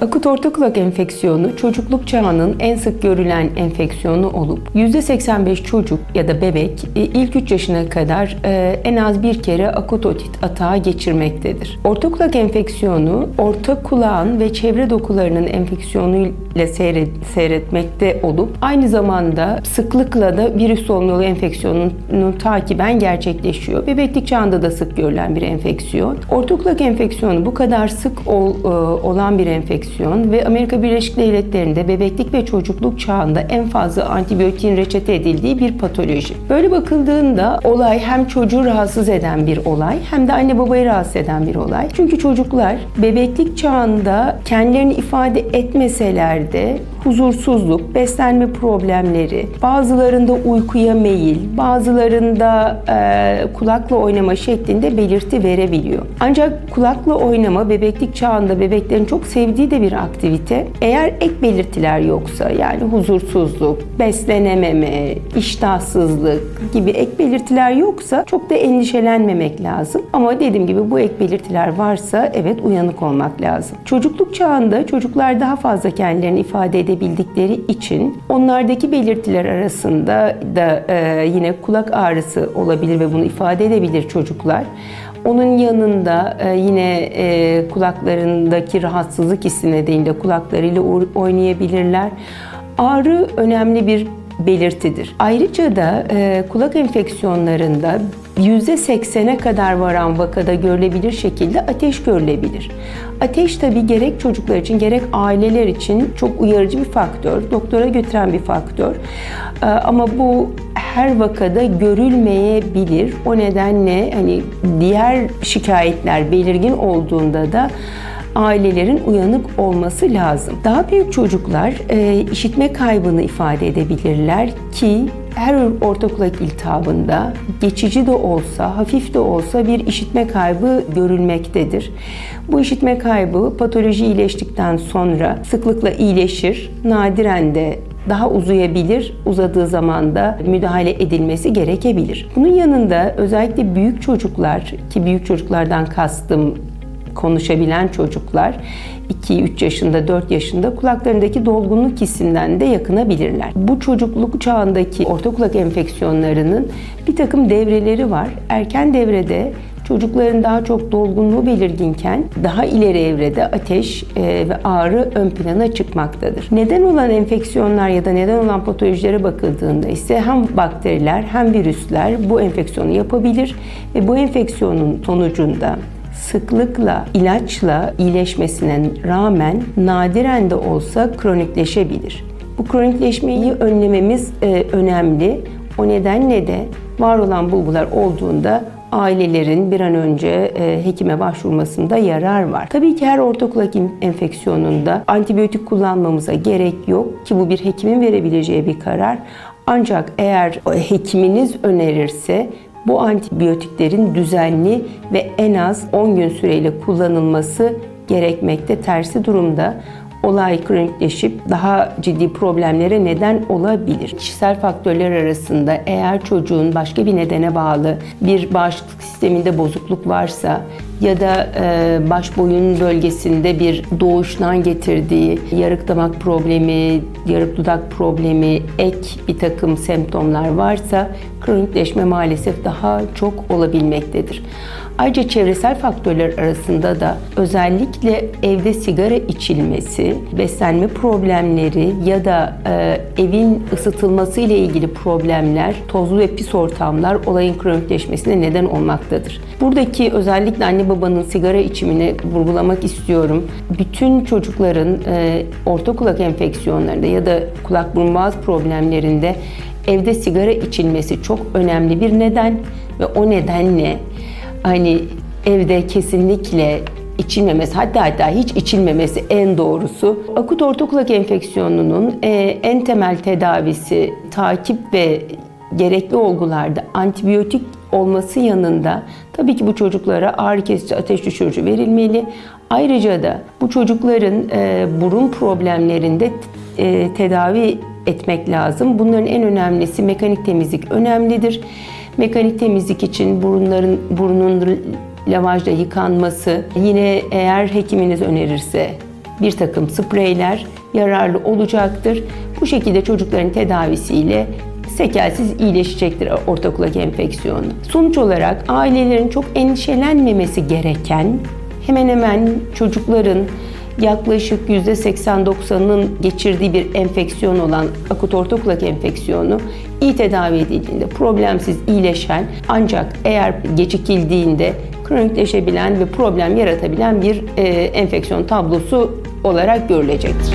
Akut orta kulak enfeksiyonu çocukluk çağının en sık görülen enfeksiyonu olup %85 çocuk ya da bebek e, ilk 3 yaşına kadar e, en az bir kere akut otit atağı geçirmektedir. Orta kulak enfeksiyonu orta kulağın ve çevre dokularının enfeksiyonu ile seyret, seyretmekte olup aynı zamanda sıklıkla da virüs solunum enfeksiyonunun takiben gerçekleşiyor. Bebeklik çağında da sık görülen bir enfeksiyon. Orta kulak enfeksiyonu bu kadar sık ol, e, olan bir enfeksiyon ve Amerika Birleşik Devletleri'nde bebeklik ve çocukluk çağında en fazla antibiyotiğin reçete edildiği bir patoloji. Böyle bakıldığında olay hem çocuğu rahatsız eden bir olay hem de anne babayı rahatsız eden bir olay. Çünkü çocuklar bebeklik çağında kendilerini ifade etmeseler de huzursuzluk, beslenme problemleri, bazılarında uykuya meyil, bazılarında e, kulakla oynama şeklinde belirti verebiliyor. Ancak kulakla oynama bebeklik çağında bebeklerin çok sevdiği de bir aktivite. Eğer ek belirtiler yoksa yani huzursuzluk, beslenememe, iştahsızlık gibi ek belirtiler yoksa çok da endişelenmemek lazım. Ama dediğim gibi bu ek belirtiler varsa evet uyanık olmak lazım. Çocukluk çağında çocuklar daha fazla kendilerini ifade edebildikleri için onlardaki belirtiler arasında da e, yine kulak ağrısı olabilir ve bunu ifade edebilir çocuklar. Onun yanında e, yine e, kulaklarındaki rahatsızlık hissi nedeniyle kulaklarıyla oynayabilirler. Ağrı önemli bir belirtidir. Ayrıca da e, kulak enfeksiyonlarında %80'e kadar varan vakada görülebilir şekilde ateş görülebilir. Ateş tabi gerek çocuklar için gerek aileler için çok uyarıcı bir faktör, doktora götüren bir faktör. Ee, ama bu her vakada görülmeyebilir. O nedenle hani diğer şikayetler belirgin olduğunda da ailelerin uyanık olması lazım. Daha büyük çocuklar e, işitme kaybını ifade edebilirler ki her orta kulak iltihabında geçici de olsa, hafif de olsa bir işitme kaybı görülmektedir. Bu işitme kaybı patoloji iyileştikten sonra sıklıkla iyileşir, nadiren de daha uzayabilir, uzadığı zaman da müdahale edilmesi gerekebilir. Bunun yanında özellikle büyük çocuklar ki büyük çocuklardan kastım konuşabilen çocuklar 2-3 yaşında, 4 yaşında kulaklarındaki dolgunluk hissinden de yakınabilirler. Bu çocukluk çağındaki orta kulak enfeksiyonlarının bir takım devreleri var. Erken devrede çocukların daha çok dolgunluğu belirginken daha ileri evrede ateş e, ve ağrı ön plana çıkmaktadır. Neden olan enfeksiyonlar ya da neden olan patolojilere bakıldığında ise hem bakteriler hem virüsler bu enfeksiyonu yapabilir ve bu enfeksiyonun sonucunda sıklıkla ilaçla iyileşmesine rağmen nadiren de olsa kronikleşebilir. Bu kronikleşmeyi önlememiz e, önemli. O nedenle de var olan bulgular olduğunda ailelerin bir an önce e, hekime başvurmasında yarar var. Tabii ki her orta enfeksiyonunda antibiyotik kullanmamıza gerek yok ki bu bir hekimin verebileceği bir karar. Ancak eğer hekiminiz önerirse bu antibiyotiklerin düzenli ve en az 10 gün süreyle kullanılması gerekmekte. Tersi durumda olay kronikleşip daha ciddi problemlere neden olabilir. Kişisel faktörler arasında eğer çocuğun başka bir nedene bağlı bir bağışıklık sisteminde bozukluk varsa ya da e, baş boyun bölgesinde bir doğuştan getirdiği yarık damak problemi, yarık dudak problemi, ek bir takım semptomlar varsa kronikleşme maalesef daha çok olabilmektedir. Ayrıca çevresel faktörler arasında da özellikle evde sigara içilmesi, beslenme problemleri ya da e, evin ısıtılması ile ilgili problemler, tozlu ve pis ortamlar olayın kronikleşmesine neden olmaktadır. Buradaki özellikle anne babanın sigara içimini vurgulamak istiyorum. Bütün çocukların e, orta kulak enfeksiyonlarında ya da kulak burun boğaz problemlerinde evde sigara içilmesi çok önemli bir neden ve o nedenle hani evde kesinlikle içilmemesi hatta hatta hiç içilmemesi en doğrusu. Akut ortakulak enfeksiyonunun e, en temel tedavisi takip ve gerekli olgularda antibiyotik olması yanında tabii ki bu çocuklara ağrı kesici ateş düşürücü verilmeli. Ayrıca da bu çocukların e, burun problemlerinde e, tedavi etmek lazım. Bunların en önemlisi mekanik temizlik önemlidir. Mekanik temizlik için burunların burnun lavajla yıkanması, yine eğer hekiminiz önerirse bir takım spreyler yararlı olacaktır. Bu şekilde çocukların tedavisiyle sekelsiz iyileşecektir ortaokuldaki enfeksiyonu. Sonuç olarak ailelerin çok endişelenmemesi gereken hemen hemen çocukların yaklaşık %80-90'ının geçirdiği bir enfeksiyon olan akut ortaokulak enfeksiyonu iyi tedavi edildiğinde problemsiz iyileşen ancak eğer gecikildiğinde kronikleşebilen ve problem yaratabilen bir e, enfeksiyon tablosu olarak görülecektir.